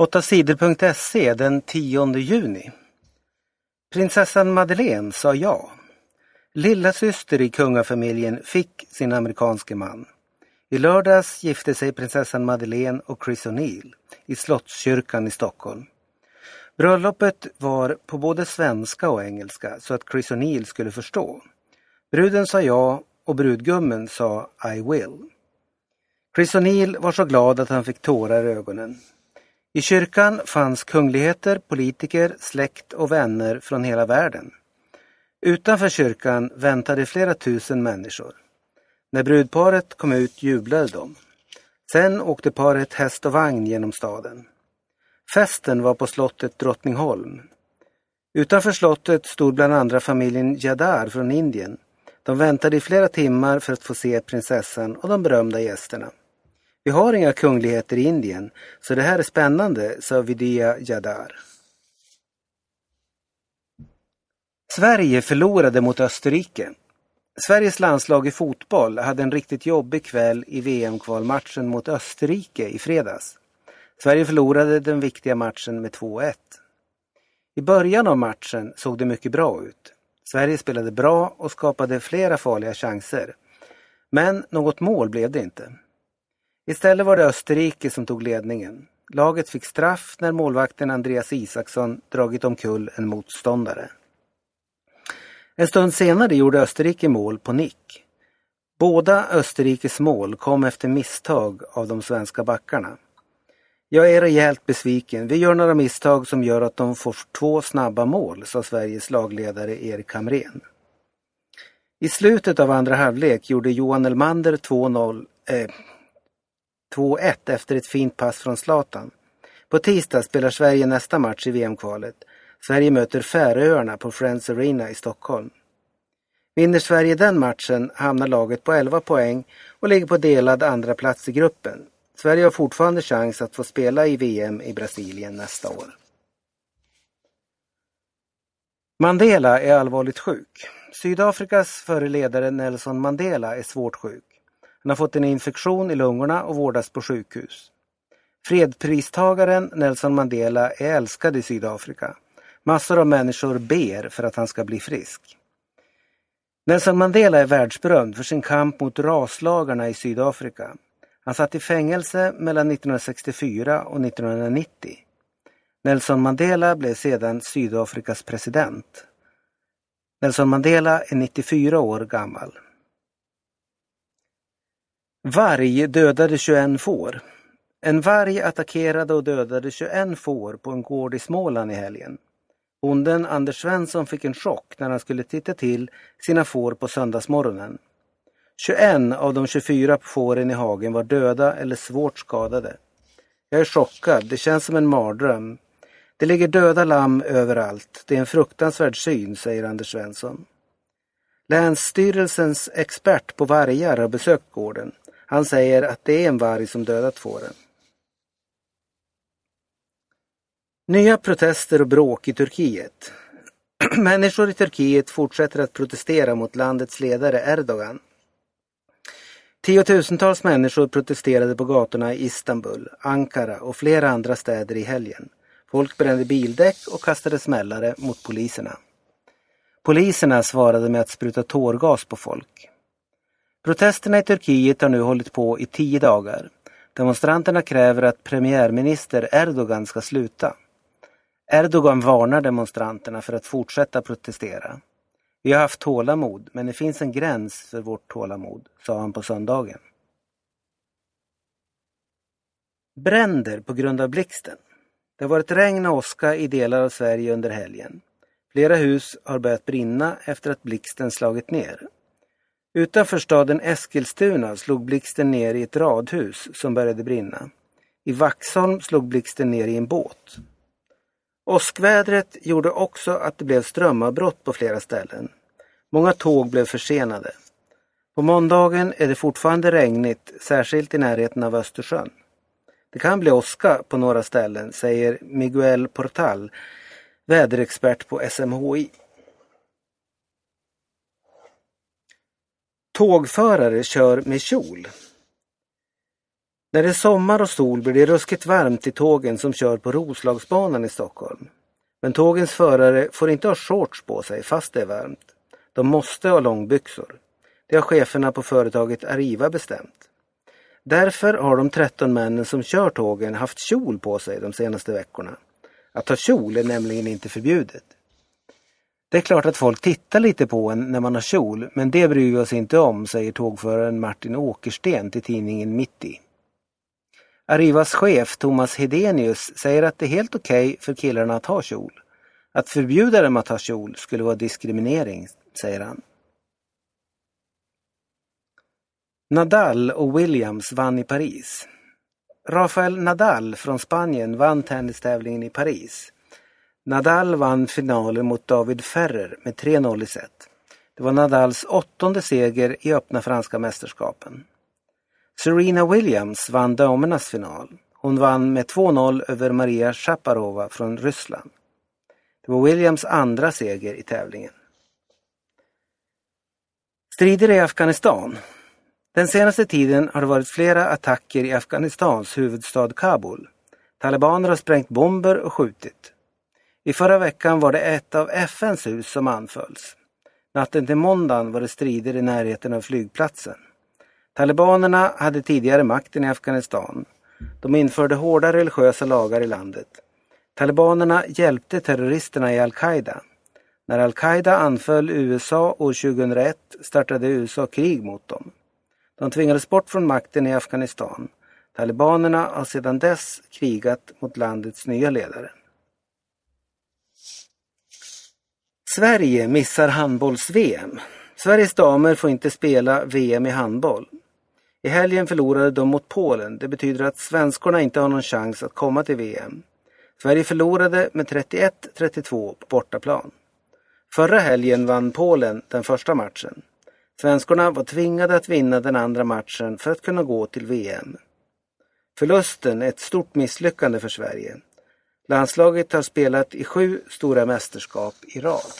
8sidor.se den 10 juni. Prinsessan Madeleine sa ja. Lilla syster i kungafamiljen fick sin amerikanske man. I lördags gifte sig prinsessan Madeleine och Chris O'Neill i Slottskyrkan i Stockholm. Bröllopet var på både svenska och engelska så att Chris O'Neill skulle förstå. Bruden sa ja och brudgummen sa I will. Chris O'Neill var så glad att han fick tårar i ögonen. I kyrkan fanns kungligheter, politiker, släkt och vänner från hela världen. Utanför kyrkan väntade flera tusen människor. När brudparet kom ut jublade de. Sen åkte paret häst och vagn genom staden. Festen var på slottet Drottningholm. Utanför slottet stod bland andra familjen Jadar från Indien. De väntade i flera timmar för att få se prinsessan och de berömda gästerna. Vi har inga kungligheter i Indien, så det här är spännande, sa Vidya Jadar. Sverige förlorade mot Österrike. Sveriges landslag i fotboll hade en riktigt jobbig kväll i VM-kvalmatchen mot Österrike i fredags. Sverige förlorade den viktiga matchen med 2-1. I början av matchen såg det mycket bra ut. Sverige spelade bra och skapade flera farliga chanser. Men något mål blev det inte. Istället var det Österrike som tog ledningen. Laget fick straff när målvakten Andreas Isaksson dragit omkull en motståndare. En stund senare gjorde Österrike mål på nick. Båda Österrikes mål kom efter misstag av de svenska backarna. Jag är rejält besviken. Vi gör några misstag som gör att de får två snabba mål, sa Sveriges lagledare Erik Hamrén. I slutet av andra halvlek gjorde Johan Elmander 2-0, eh, 2-1 efter ett fint pass från Zlatan. På tisdag spelar Sverige nästa match i VM-kvalet. Sverige möter Färöarna på Friends Arena i Stockholm. Vinner Sverige den matchen hamnar laget på 11 poäng och ligger på delad andra plats i gruppen. Sverige har fortfarande chans att få spela i VM i Brasilien nästa år. Mandela är allvarligt sjuk. Sydafrikas förre ledare Nelson Mandela är svårt sjuk. Han har fått en infektion i lungorna och vårdas på sjukhus. Fredpristagaren Nelson Mandela är älskad i Sydafrika. Massor av människor ber för att han ska bli frisk. Nelson Mandela är världsberömd för sin kamp mot raslagarna i Sydafrika. Han satt i fängelse mellan 1964 och 1990. Nelson Mandela blev sedan Sydafrikas president. Nelson Mandela är 94 år gammal. Varg dödade 21 får. En varg attackerade och dödade 21 får på en gård i Småland i helgen. Bonden Anders Svensson fick en chock när han skulle titta till sina får på söndagsmorgonen. 21 av de 24 fåren i hagen var döda eller svårt skadade. Jag är chockad, det känns som en mardröm. Det ligger döda lamm överallt. Det är en fruktansvärd syn, säger Anders Svensson. Länsstyrelsens expert på vargar har besökt gården. Han säger att det är en varg som dödat fåren. Nya protester och bråk i Turkiet. Människor i Turkiet fortsätter att protestera mot landets ledare Erdogan. Tiotusentals människor protesterade på gatorna i Istanbul, Ankara och flera andra städer i helgen. Folk brände bildäck och kastade smällare mot poliserna. Poliserna svarade med att spruta tårgas på folk. Protesterna i Turkiet har nu hållit på i tio dagar. Demonstranterna kräver att premiärminister Erdogan ska sluta. Erdogan varnar demonstranterna för att fortsätta protestera. Vi har haft tålamod, men det finns en gräns för vårt tålamod, sa han på söndagen. Bränder på grund av blixten. Det har varit regn och åska i delar av Sverige under helgen. Flera hus har börjat brinna efter att blixten slagit ner. Utanför staden Eskilstuna slog blixten ner i ett radhus som började brinna. I Vaxholm slog blixten ner i en båt. Åskvädret gjorde också att det blev strömavbrott på flera ställen. Många tåg blev försenade. På måndagen är det fortfarande regnigt, särskilt i närheten av Östersjön. Det kan bli åska på några ställen, säger Miguel Portal, väderexpert på SMHI. Tågförare kör med kjol. När det är sommar och sol blir det ruskigt varmt i tågen som kör på Roslagsbanan i Stockholm. Men tågens förare får inte ha shorts på sig fast det är varmt. De måste ha långbyxor. Det har cheferna på företaget Arriva bestämt. Därför har de 13 männen som kör tågen haft kjol på sig de senaste veckorna. Att ha kjol är nämligen inte förbjudet. Det är klart att folk tittar lite på en när man har kjol, men det bryr vi oss inte om, säger tågföraren Martin Åkersten till tidningen Mitti. Arrivas chef Thomas Hedenius säger att det är helt okej okay för killarna att ha kjol. Att förbjuda dem att ha kjol skulle vara diskriminering, säger han. Nadal och Williams vann i Paris. Rafael Nadal från Spanien vann tennistävlingen i Paris. Nadal vann finalen mot David Ferrer med 3-0 i set. Det var Nadals åttonde seger i öppna franska mästerskapen. Serena Williams vann damernas final. Hon vann med 2-0 över Maria Shaparova från Ryssland. Det var Williams andra seger i tävlingen. Strider i Afghanistan. Den senaste tiden har det varit flera attacker i Afghanistans huvudstad Kabul. Talibaner har sprängt bomber och skjutit. I förra veckan var det ett av FNs hus som anfölls. Natten till måndagen var det strider i närheten av flygplatsen. Talibanerna hade tidigare makten i Afghanistan. De införde hårda religiösa lagar i landet. Talibanerna hjälpte terroristerna i al-Qaida. När al-Qaida anföll USA år 2001 startade USA krig mot dem. De tvingades bort från makten i Afghanistan. Talibanerna har sedan dess krigat mot landets nya ledare. Sverige missar handbolls-VM. Sveriges damer får inte spela VM i handboll. I helgen förlorade de mot Polen. Det betyder att svenskorna inte har någon chans att komma till VM. Sverige förlorade med 31-32 på bortaplan. Förra helgen vann Polen den första matchen. Svenskorna var tvingade att vinna den andra matchen för att kunna gå till VM. Förlusten är ett stort misslyckande för Sverige. Landslaget har spelat i sju stora mästerskap i rad.